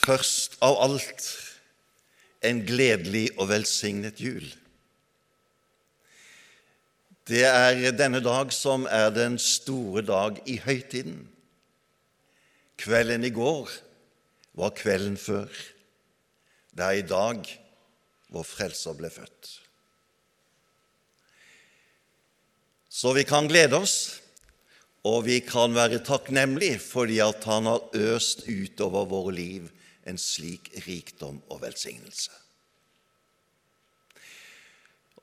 Først av alt en gledelig og velsignet jul. Det er denne dag som er den store dag i høytiden. Kvelden i går var kvelden før. Det er i dag vår Frelser ble født. Så vi kan glede oss, og vi kan være takknemlige fordi at Han har øst utover våre liv en slik rikdom og velsignelse.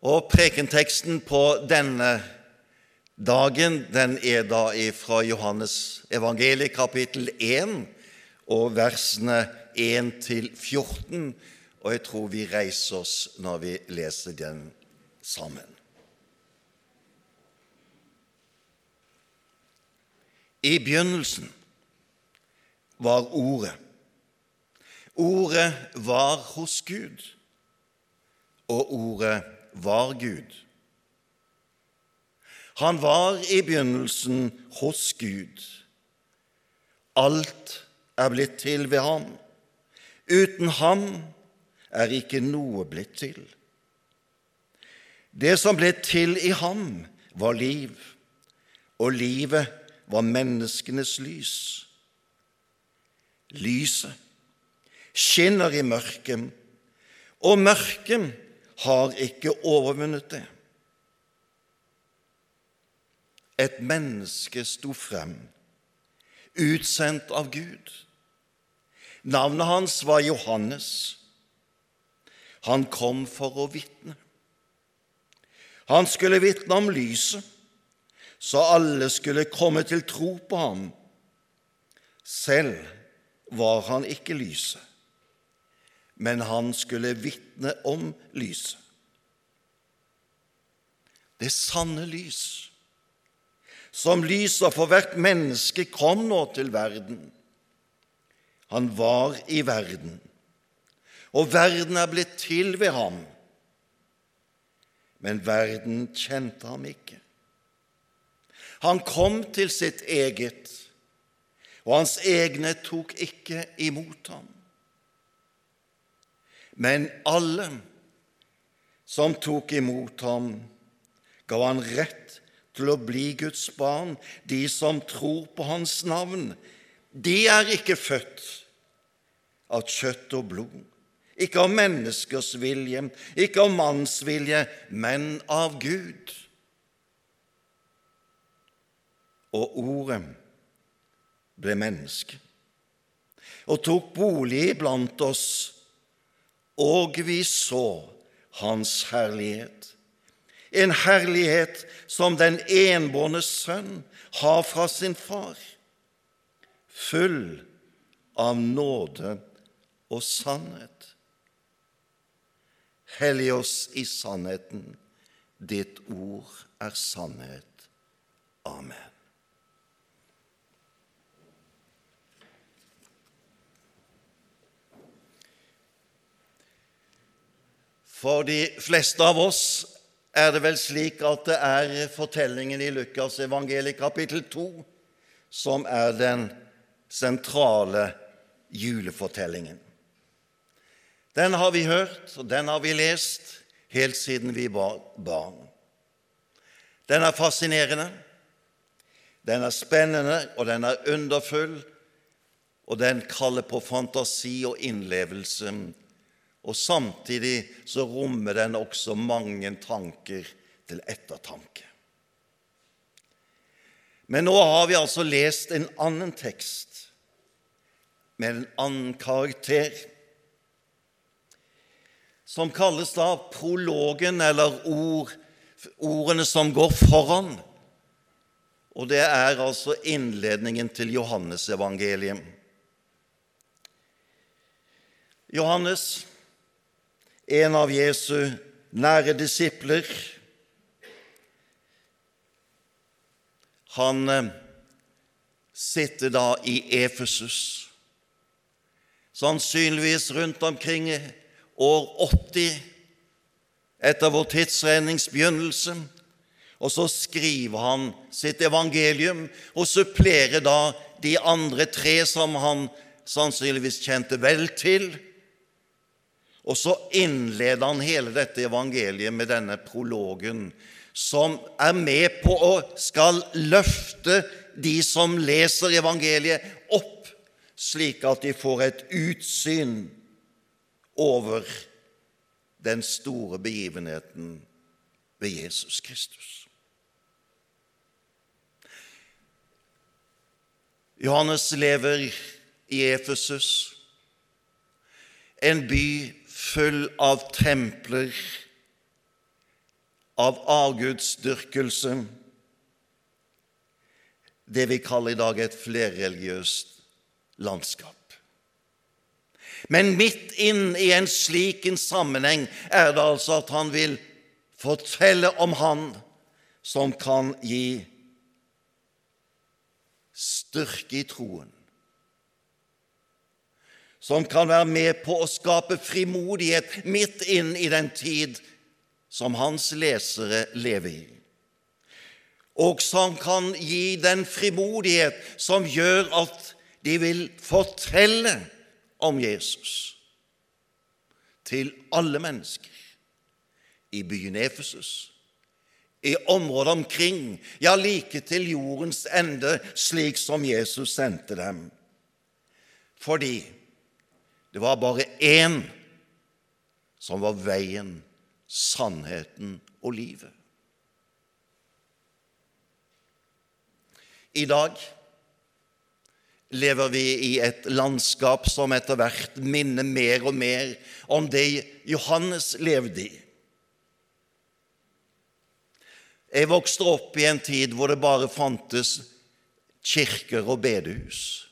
Og Prekenteksten på denne dagen den er da fra Johannes evangeliet kapittel 1 og versene 1 til 14, og jeg tror vi reiser oss når vi leser den sammen. I begynnelsen var Ordet. Ordet var hos Gud, og Ordet var Gud. Han var i begynnelsen hos Gud. Alt er blitt til ved ham. Uten ham er ikke noe blitt til. Det som ble til i ham, var liv, og livet var menneskenes lys. Lyset skinner i mørket, og mørket har ikke overvunnet det. Et menneske sto frem, utsendt av Gud. Navnet hans var Johannes. Han kom for å vitne. Han skulle vitne om lyset, så alle skulle komme til tro på ham. Selv var han ikke lyset men han skulle vitne om lyset. Det sanne lys, som lyser for hvert menneske, kom nå til verden. Han var i verden, og verden er blitt til ved ham. Men verden kjente ham ikke. Han kom til sitt eget, og hans egne tok ikke imot ham. Men alle som tok imot ham, ga han rett til å bli Guds barn, de som tror på hans navn. De er ikke født av kjøtt og blod, ikke av menneskers vilje, ikke av manns vilje, men av Gud. Og Ordet ble menneske og tok bolig blant oss og vi så Hans herlighet, en herlighet som den enbårne sønn har fra sin far, full av nåde og sannhet. Hellig oss i sannheten, ditt ord er sannhet. Amen. For de fleste av oss er det vel slik at det er fortellingen i Lukas evangeliet kapittel 2 som er den sentrale julefortellingen. Den har vi hørt, og den har vi lest helt siden vi var barn. Den er fascinerende, den er spennende, og den er underfull, og den kaller på fantasi og innlevelse og samtidig så rommer den også mange tanker til ettertanke. Men nå har vi altså lest en annen tekst med en annen karakter, som kalles da prologen, eller ord, ordene som går foran. Og det er altså innledningen til Johannesevangeliet. Johannes en av Jesu nære disipler. Han eh, sitter da i Efesus, sannsynligvis rundt omkring år 80 etter vår tidsregnings begynnelse. Og så skriver han sitt evangelium og supplerer da de andre tre som han sannsynligvis kjente vel til. Og så innleder han hele dette evangeliet med denne prologen, som er med på å skal løfte de som leser evangeliet, opp, slik at de får et utsyn over den store begivenheten ved Jesus Kristus. Johannes lever i Efesus, en by full av templer, av avgudsdyrkelse, det vi kaller i dag et flerreligiøst landskap. Men midt inn i en slik en sammenheng er det altså at han vil fortelle om Han som kan gi styrke i troen, som kan være med på å skape frimodighet midt inn i den tid som hans lesere lever i, og som kan gi den frimodighet som gjør at de vil fortelle om Jesus til alle mennesker i byen Efesus, i området omkring, ja, like til jordens ende, slik som Jesus sendte dem. Fordi det var bare én som var veien, sannheten og livet. I dag lever vi i et landskap som etter hvert minner mer og mer om det Johannes levde i. Jeg vokste opp i en tid hvor det bare fantes kirker og bedehus.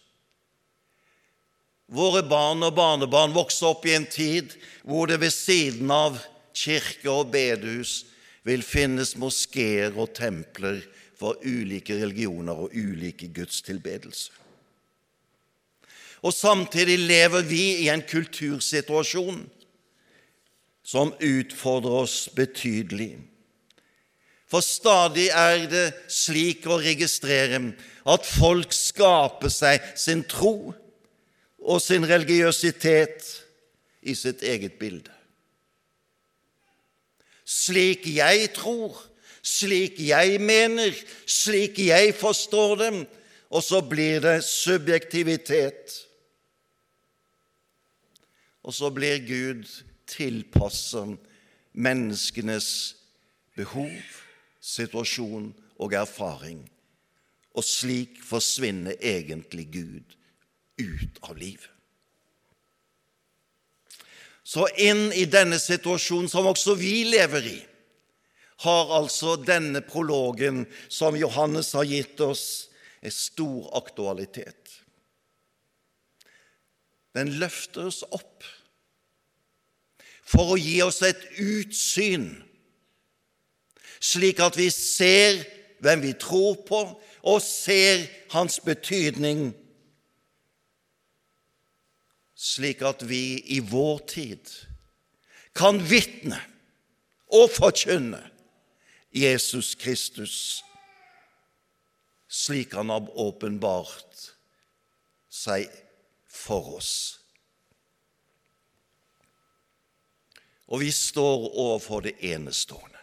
Våre barn og barnebarn vokser opp i en tid hvor det ved siden av kirker og bedehus vil finnes moskeer og templer for ulike religioner og ulike gudstilbedelser. Og samtidig lever vi i en kultursituasjon som utfordrer oss betydelig. For stadig er det slik å registrere at folk skaper seg sin tro og sin religiøsitet i sitt eget bilde. Slik jeg tror, slik jeg mener, slik jeg forstår dem, og så blir det subjektivitet og så blir Gud tilpasset menneskenes behov, situasjon og erfaring. Og slik forsvinner egentlig Gud ut av liv. Så inn i denne situasjonen som også vi lever i, har altså denne prologen som Johannes har gitt oss, en stor aktualitet. Den løfter oss opp for å gi oss et utsyn, slik at vi ser hvem vi tror på, og ser hans betydning, slik at vi i vår tid kan vitne og forkynne Jesus Kristus slik han har åpenbart seg for oss. Og vi står overfor det enestående.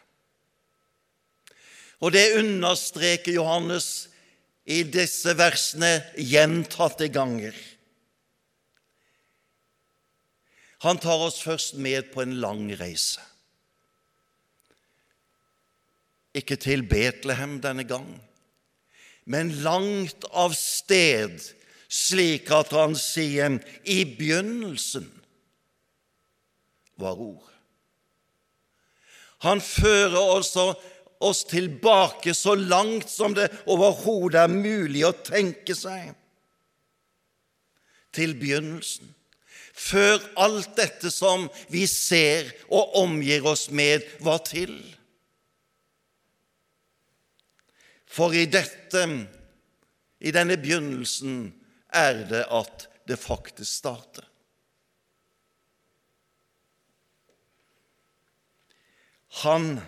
Og det understreker Johannes i disse versene gjentatte ganger. Han tar oss først med på en lang reise. Ikke til Betlehem denne gang, men langt av sted slik at han sier i begynnelsen var ord. Han fører også oss tilbake så langt som det overhodet er mulig å tenke seg, til begynnelsen. Før alt dette som vi ser og omgir oss med, var til. For i dette, i denne begynnelsen, er det at det faktisk starter. Han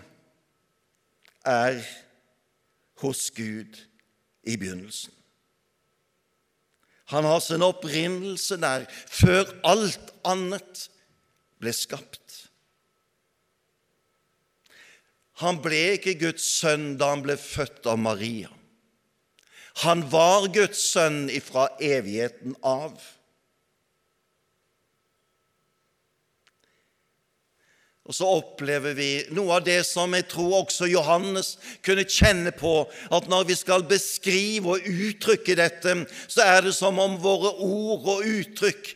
er hos Gud i begynnelsen. Han har sin opprinnelse der, før alt annet ble skapt. Han ble ikke Guds sønn da han ble født av Maria. Han var Guds sønn ifra evigheten av. Og så opplever vi noe av det som jeg tror også Johannes kunne kjenne på, at når vi skal beskrive og uttrykke dette, så er det som om våre ord og uttrykk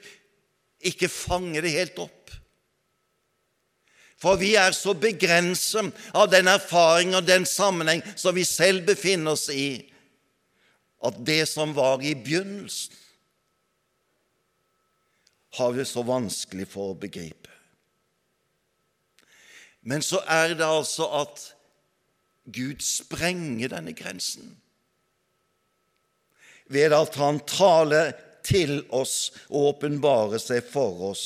ikke fanger det helt opp. For vi er så begrenset av den erfaring og den sammenheng som vi selv befinner oss i, at det som var i begynnelsen, har vi så vanskelig for å begripe. Men så er det altså at Gud sprenger denne grensen ved at Han taler til oss og åpenbarer seg for oss,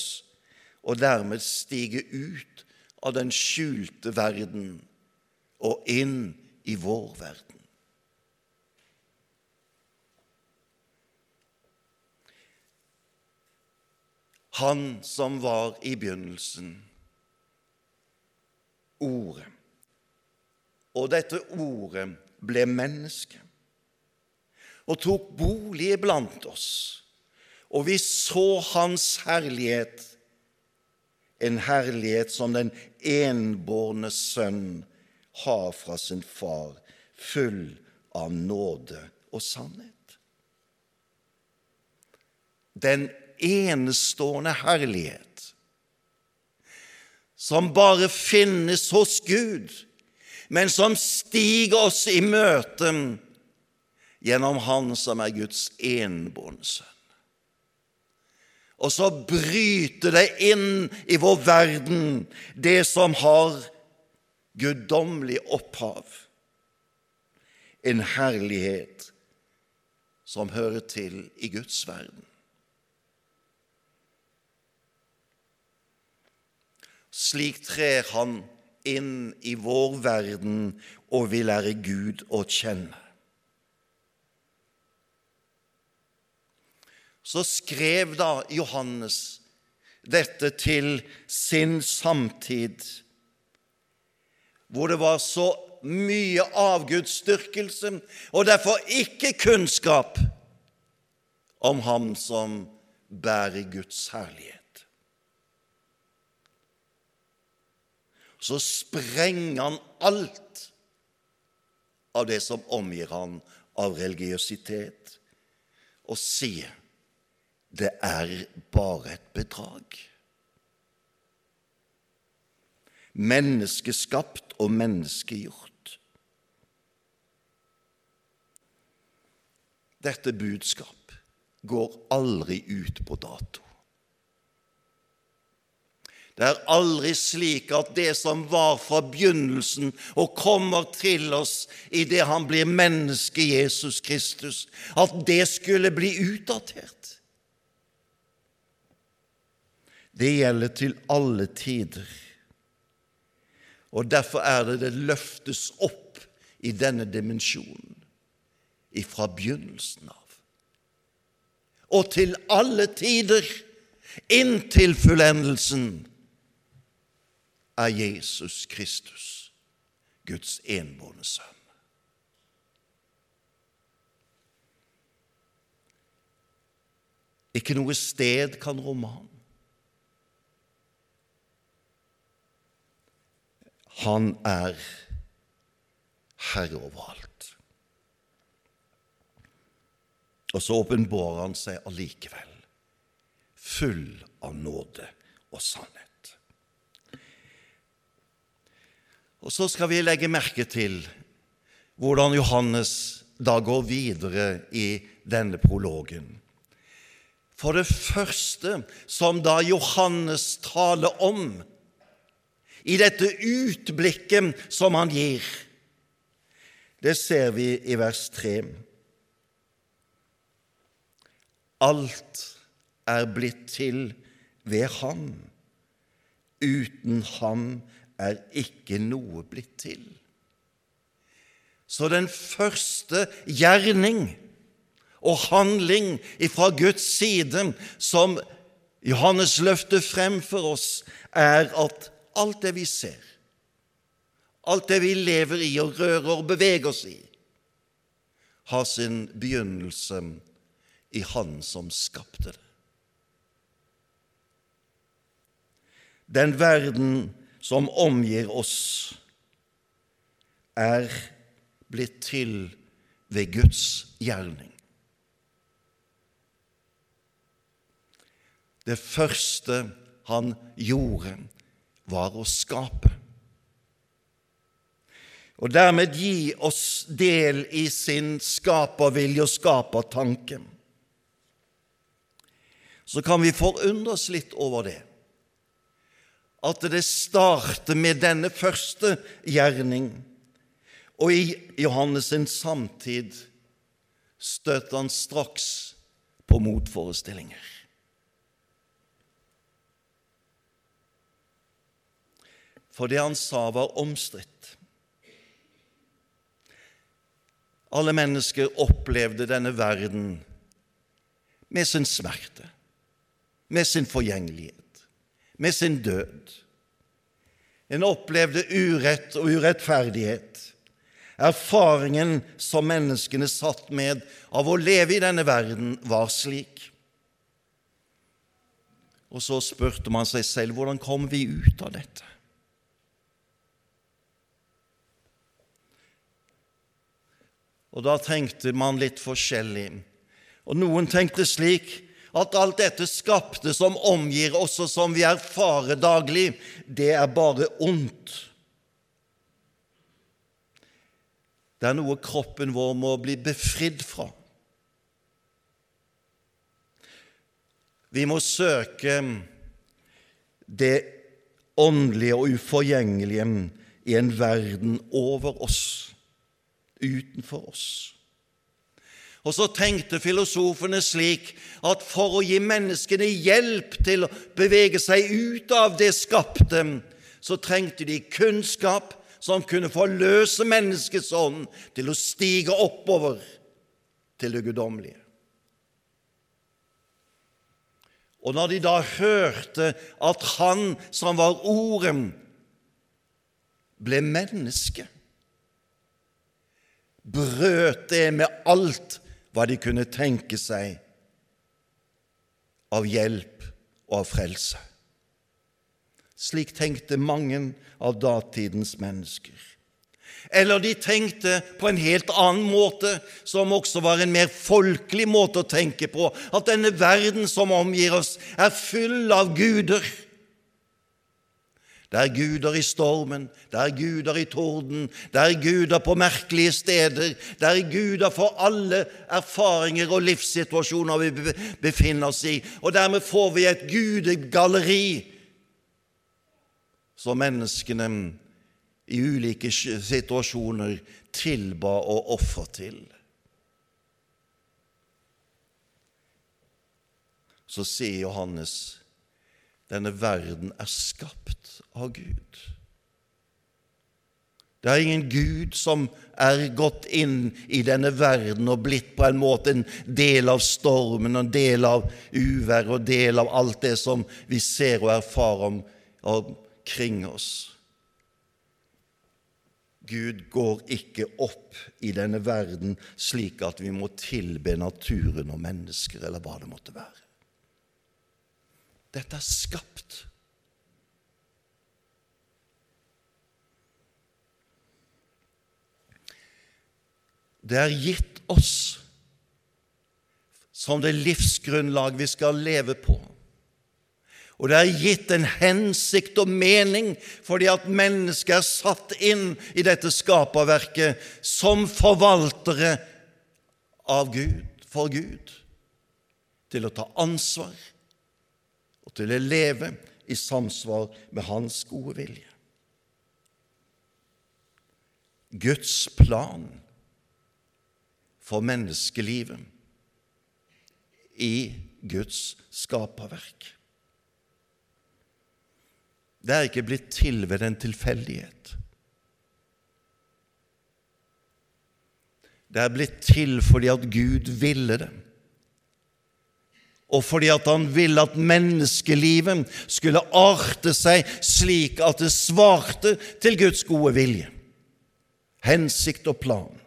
og dermed stiger ut av den skjulte verden og inn i vår verden. Han som var i begynnelsen, Ordet. Og dette ordet ble menneske og tok bolig blant oss, og vi så Hans herlighet, en herlighet som den enbårne sønn har fra sin far, full av nåde og sannhet. Den enestående herlighet som bare finnes hos Gud, men som stiger oss i møte gjennom Han som er Guds enbårne sønn. Og så bryter det inn i vår verden det som har guddommelig opphav, en herlighet som hører til i Guds verden. Slik trer han inn i vår verden og vil lære Gud å kjenne. Så skrev da Johannes dette til sin samtid, hvor det var så mye avgudsdyrkelse og derfor ikke kunnskap om ham som bærer Guds herlighet. Så sprenger han alt av det som omgir han av religiøsitet, og sier det er bare et bedrag. Menneskeskapt og menneskegjort. Dette budskap går aldri ut på dato. Det er aldri slik at det som var fra begynnelsen og kommer til oss i det han blir menneske, Jesus Kristus, at det skulle bli utdatert. Det gjelder til alle tider. Og derfor er det det løftes opp i denne dimensjonen ifra begynnelsen av. Og til alle tider, inntil fullendelsen er Jesus Kristus, Guds enbårne sønn. Ikke noe sted kan romme ham. Han er herre over alt. Og så åpenbarer han seg allikevel, full av nåde og sannhet. Og så skal vi legge merke til hvordan Johannes da går videre i denne prologen. For det første som da Johannes taler om i dette utblikket som han gir, det ser vi i vers 3. Alt er blitt til ved ham. Uten ham er ikke noe blitt til. Så den første gjerning og handling fra Guds side som Johannes løfter frem for oss, er at alt det vi ser, alt det vi lever i og rører og beveger oss i, har sin begynnelse i Han som skapte det. Den verden som omgir oss, er blitt til ved Guds gjerning. Det første han gjorde, var å skape. Og dermed gi oss del i sin skapervilje og skapertanke. Så kan vi forundres litt over det. At det starter med denne første gjerning, og i Johannes sin samtid støter han straks på motforestillinger. for det han sa, var omstridt. Alle mennesker opplevde denne verden med sin smerte, med sin forgjengelighet, med sin død. En opplevde urett og urettferdighet. Erfaringen som menneskene satt med av å leve i denne verden, var slik. Og så spurte man seg selv hvordan kom vi ut av dette? Og da tenkte man litt forskjellig. Og noen tenkte slik at alt dette skapte som omgir oss, og som vi erfarer daglig, det er bare ondt. Det er noe kroppen vår må bli befridd fra. Vi må søke det åndelige og uforgjengelige i en verden over oss utenfor oss. Og så tenkte filosofene slik at for å gi menneskene hjelp til å bevege seg ut av det skapte, så trengte de kunnskap som kunne forløse menneskets ånd til å stige oppover til det guddommelige. Og når de da hørte at Han som var Ordet, ble menneske, brøt det med alt hva de kunne tenke seg av hjelp og av frelse. Slik tenkte mange av datidens mennesker. Eller de tenkte på en helt annen måte, som også var en mer folkelig måte å tenke på, at denne verden som omgir oss, er full av guder det er guder i stormen, det er guder i torden, det er guder på merkelige steder, det er guder for alle erfaringer og livssituasjoner vi befinner oss i. Og dermed får vi et gudegalleri som menneskene i ulike situasjoner tilba og offer til. Så sier Johannes denne verden er skapt av Gud. Det er ingen Gud som er gått inn i denne verden og blitt på en måte en del av stormen, en del av uvær og del av alt det som vi ser og erfarer omkring oss. Gud går ikke opp i denne verden slik at vi må tilbe naturen og mennesker, eller hva det måtte være. Dette er skapt. Det er gitt oss som det livsgrunnlag vi skal leve på. Og det er gitt en hensikt og mening fordi at mennesker er satt inn i dette skaperverket som forvaltere av Gud, for Gud, til å ta ansvar og til å leve i samsvar med Hans gode vilje. Guds plan for menneskelivet i Guds skaperverk. Det er ikke blitt til ved en tilfeldighet. Det er blitt til fordi at Gud ville det. Og fordi at han ville at menneskelivet skulle arte seg slik at det svarte til Guds gode vilje, hensikt og plan.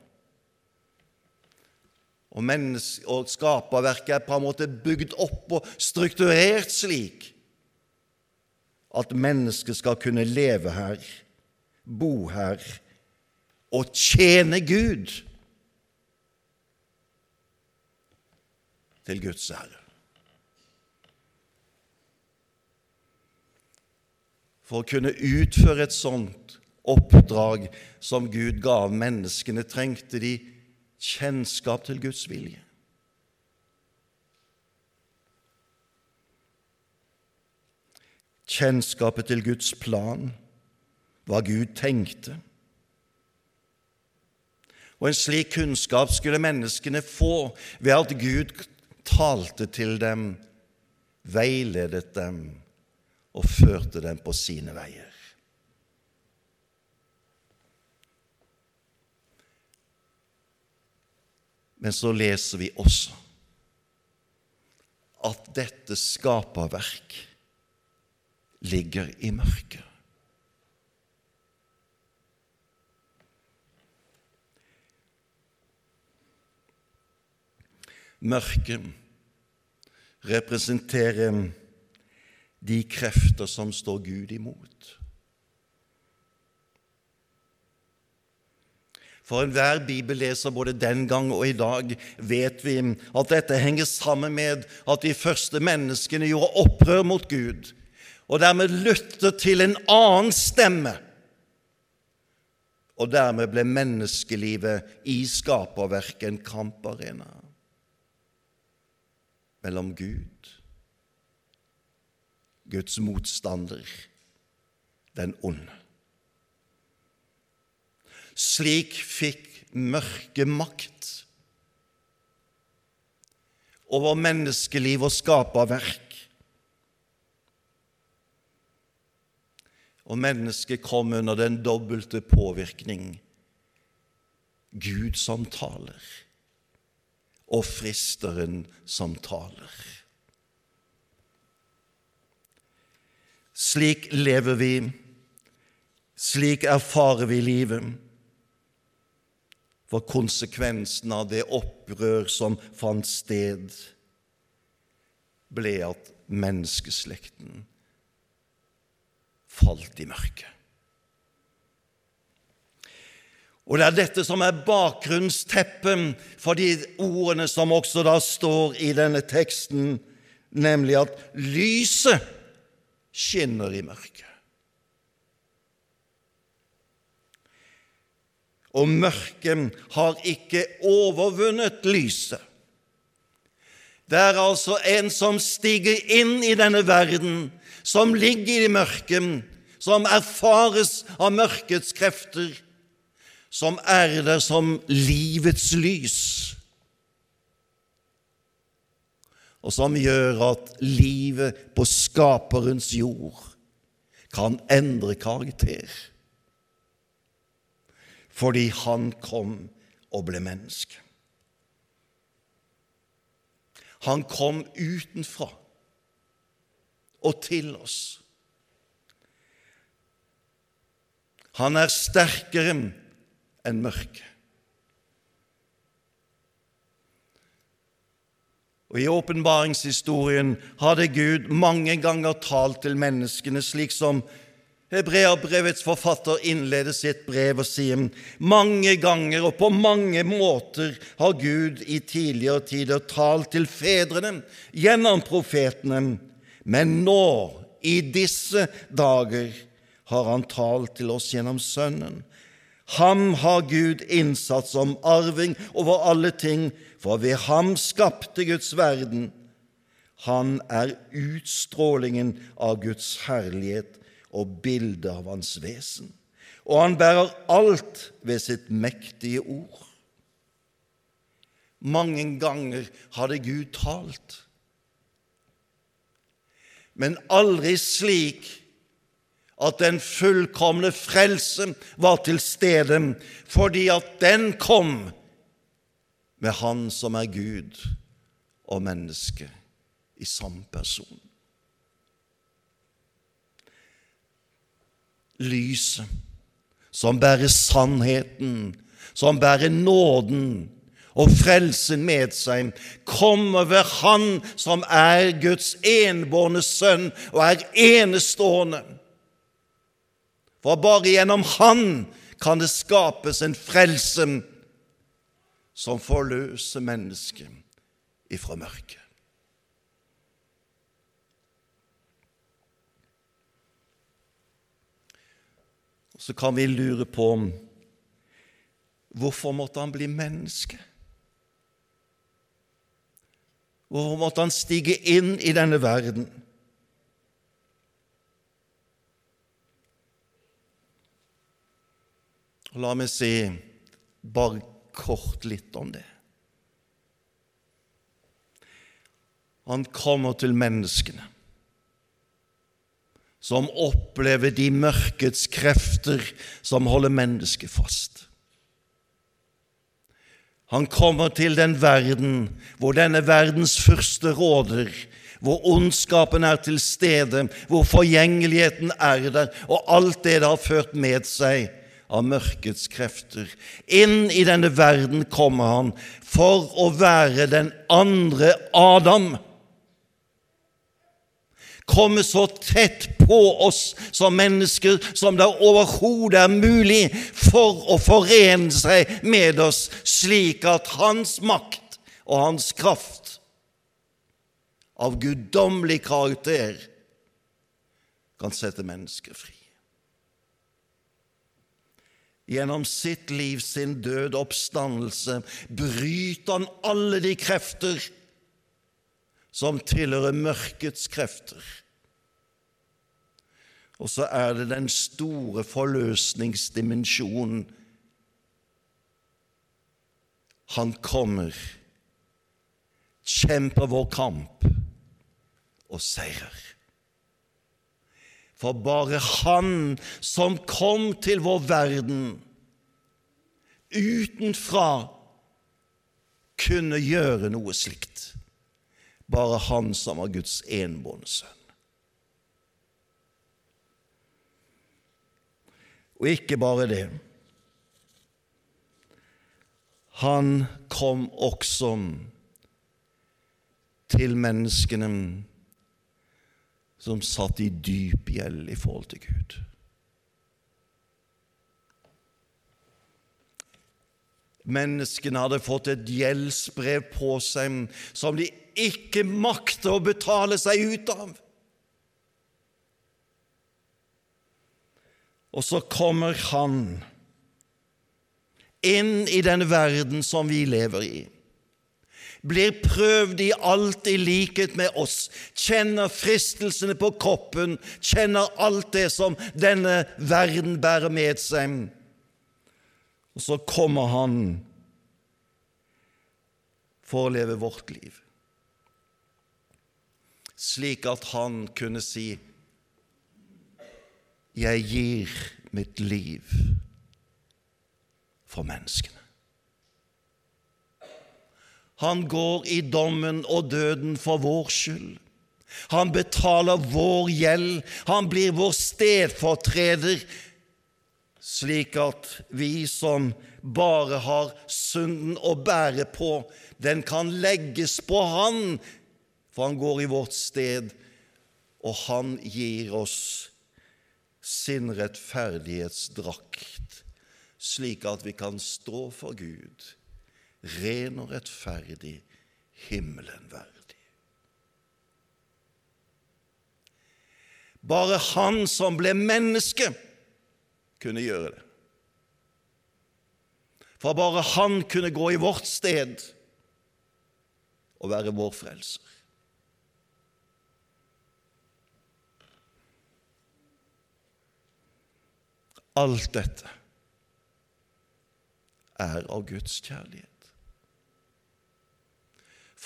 Og, og skaperverket er på en måte bygd opp og strukturert slik at mennesket skal kunne leve her, bo her og tjene Gud til Guds ære. For å kunne utføre et sånt oppdrag som Gud ga menneskene, trengte de kjennskap til Guds vilje. Kjennskapet til Guds plan, hva Gud tenkte. Og en slik kunnskap skulle menneskene få ved at Gud talte til dem, veiledet dem og førte dem på sine veier. Men så leser vi også at dette skaperverk ligger i mørket. Mørket representerer de krefter som står Gud imot. For enhver bibelleser både den gang og i dag vet vi at dette henger sammen med at de første menneskene gjorde opprør mot Gud, og dermed lyttet til en annen stemme. Og dermed ble menneskelivet i skaperverket en kamparena mellom Gud, Guds motstander, den onde. Slik fikk mørket makt over menneskeliv og skaperverk. Og mennesket kom under den dobbelte påvirkning Gud som taler, og fristeren som taler. Slik lever vi, slik erfarer vi livet for konsekvensen av det opprør som fant sted, ble at menneskeslekten falt i mørket. Og det er dette som er bakgrunnsteppet for de ordene som også da står i denne teksten, nemlig at lyset skinner i mørket. og mørket har ikke overvunnet lyset. Det er altså en som stiger inn i denne verden, som ligger i mørket, som erfares av mørkets krefter, som er der som livets lys, og som gjør at livet på skaperens jord kan endre karakter fordi han kom og ble menneske. Han kom utenfra og til oss. Han er sterkere enn mørket. Og I åpenbaringshistorien hadde Gud mange ganger talt til menneskene slik som Hebreabrevets forfatter innleder sitt brev og sier mange ganger og på mange måter har Gud i tidligere tider talt til fedrene gjennom profetene, men nå, i disse dager, har Han talt til oss gjennom Sønnen. Ham har Gud innsatt som arving over alle ting, for ved ham skapte Guds verden. Han er utstrålingen av Guds herlighet og bildet av hans vesen, og han bærer alt ved sitt mektige ord. Mange ganger hadde Gud talt, men aldri slik at den fullkomne frelse var til stede, fordi at den kom med Han som er Gud og menneske i samme person. Lyset som bærer sannheten, som bærer nåden og frelsen med seg, kommer ved Han som er Guds enbårne sønn og er enestående. For bare gjennom Han kan det skapes en frelse som forløser mennesket ifra mørket. Så kan vi lure på hvorfor måtte han bli menneske? Hvorfor måtte han stige inn i denne verden? La meg si bare kort litt om det. Han kommer til menneskene som opplever de mørkets krefter som holder mennesket fast. Han kommer til den verden hvor denne verdens første råder, hvor ondskapen er til stede, hvor forgjengeligheten er der, og alt det det har ført med seg av mørkets krefter. Inn i denne verden kommer han for å være den andre Adam. Komme så tett på oss som mennesker som det overhodet er mulig, for å forene seg med oss, slik at hans makt og hans kraft av guddommelig karakter kan sette mennesker fri gjennom sitt liv, sin død oppstandelse, bryter han alle de krefter som tilhører mørkets krefter. Og så er det den store forløsningsdimensjonen. Han kommer, kjemper vår kamp og seirer. For bare Han som kom til vår verden utenfra, kunne gjøre noe slikt. Bare Han som var Guds enbårne sønn. Og ikke bare det. Han kom også til menneskene som satt i dyp gjeld i forhold til Gud. Menneskene hadde fått et gjeldsbrev på seg som de ikke makter å betale seg ut av. Og så kommer han inn i den verden som vi lever i blir prøvd i alt i likhet med oss, kjenner fristelsene på kroppen, kjenner alt det som denne verden bærer med seg. Og så kommer han for å leve vårt liv, slik at han kunne si jeg gir mitt liv for menneskene. Han går i dommen og døden for vår skyld. Han betaler vår gjeld. Han blir vår stedfortreder, slik at vi som bare har synden å bære på, den kan legges på Han, for han går i vårt sted, og han gir oss sin rettferdighetsdrakt, slik at vi kan stå for Gud ren og rettferdig, himmelen verdig. Bare Han som ble menneske, kunne gjøre det. For bare Han kunne gå i vårt sted og være vår frelser. Alt dette er av Guds kjærlighet.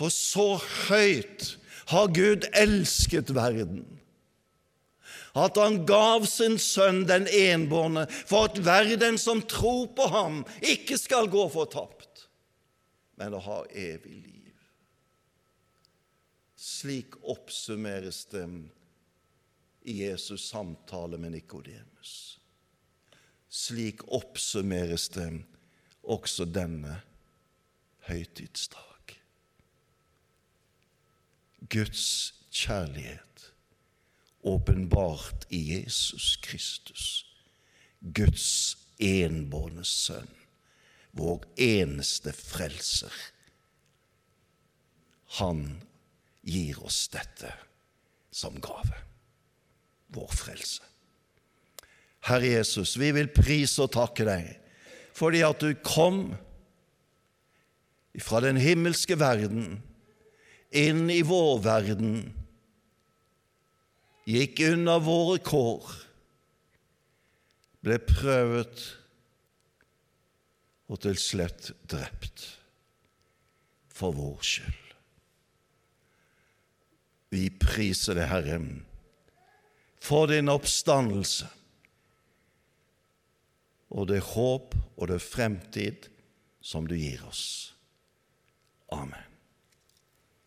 For så høyt har Gud elsket verden, at han gav sin sønn den enbårne, for at verden som tror på ham, ikke skal gå fortapt, men å ha evig liv. Slik oppsummeres det i Jesus' samtale med Nikodemus. Slik oppsummeres det også denne høytidsdag. Guds kjærlighet åpenbart i Jesus Kristus, Guds enbårne sønn, vår eneste frelser. Han gir oss dette som gave, vår frelse. Herre Jesus, vi vil prise og takke deg fordi at du kom fra den himmelske verden inn i vår verden, gikk unna våre kår, ble prøvet og til slett drept for vår skyld. Vi priser deg, Herre, for din oppstandelse og det håp og det fremtid som du gir oss. Amen.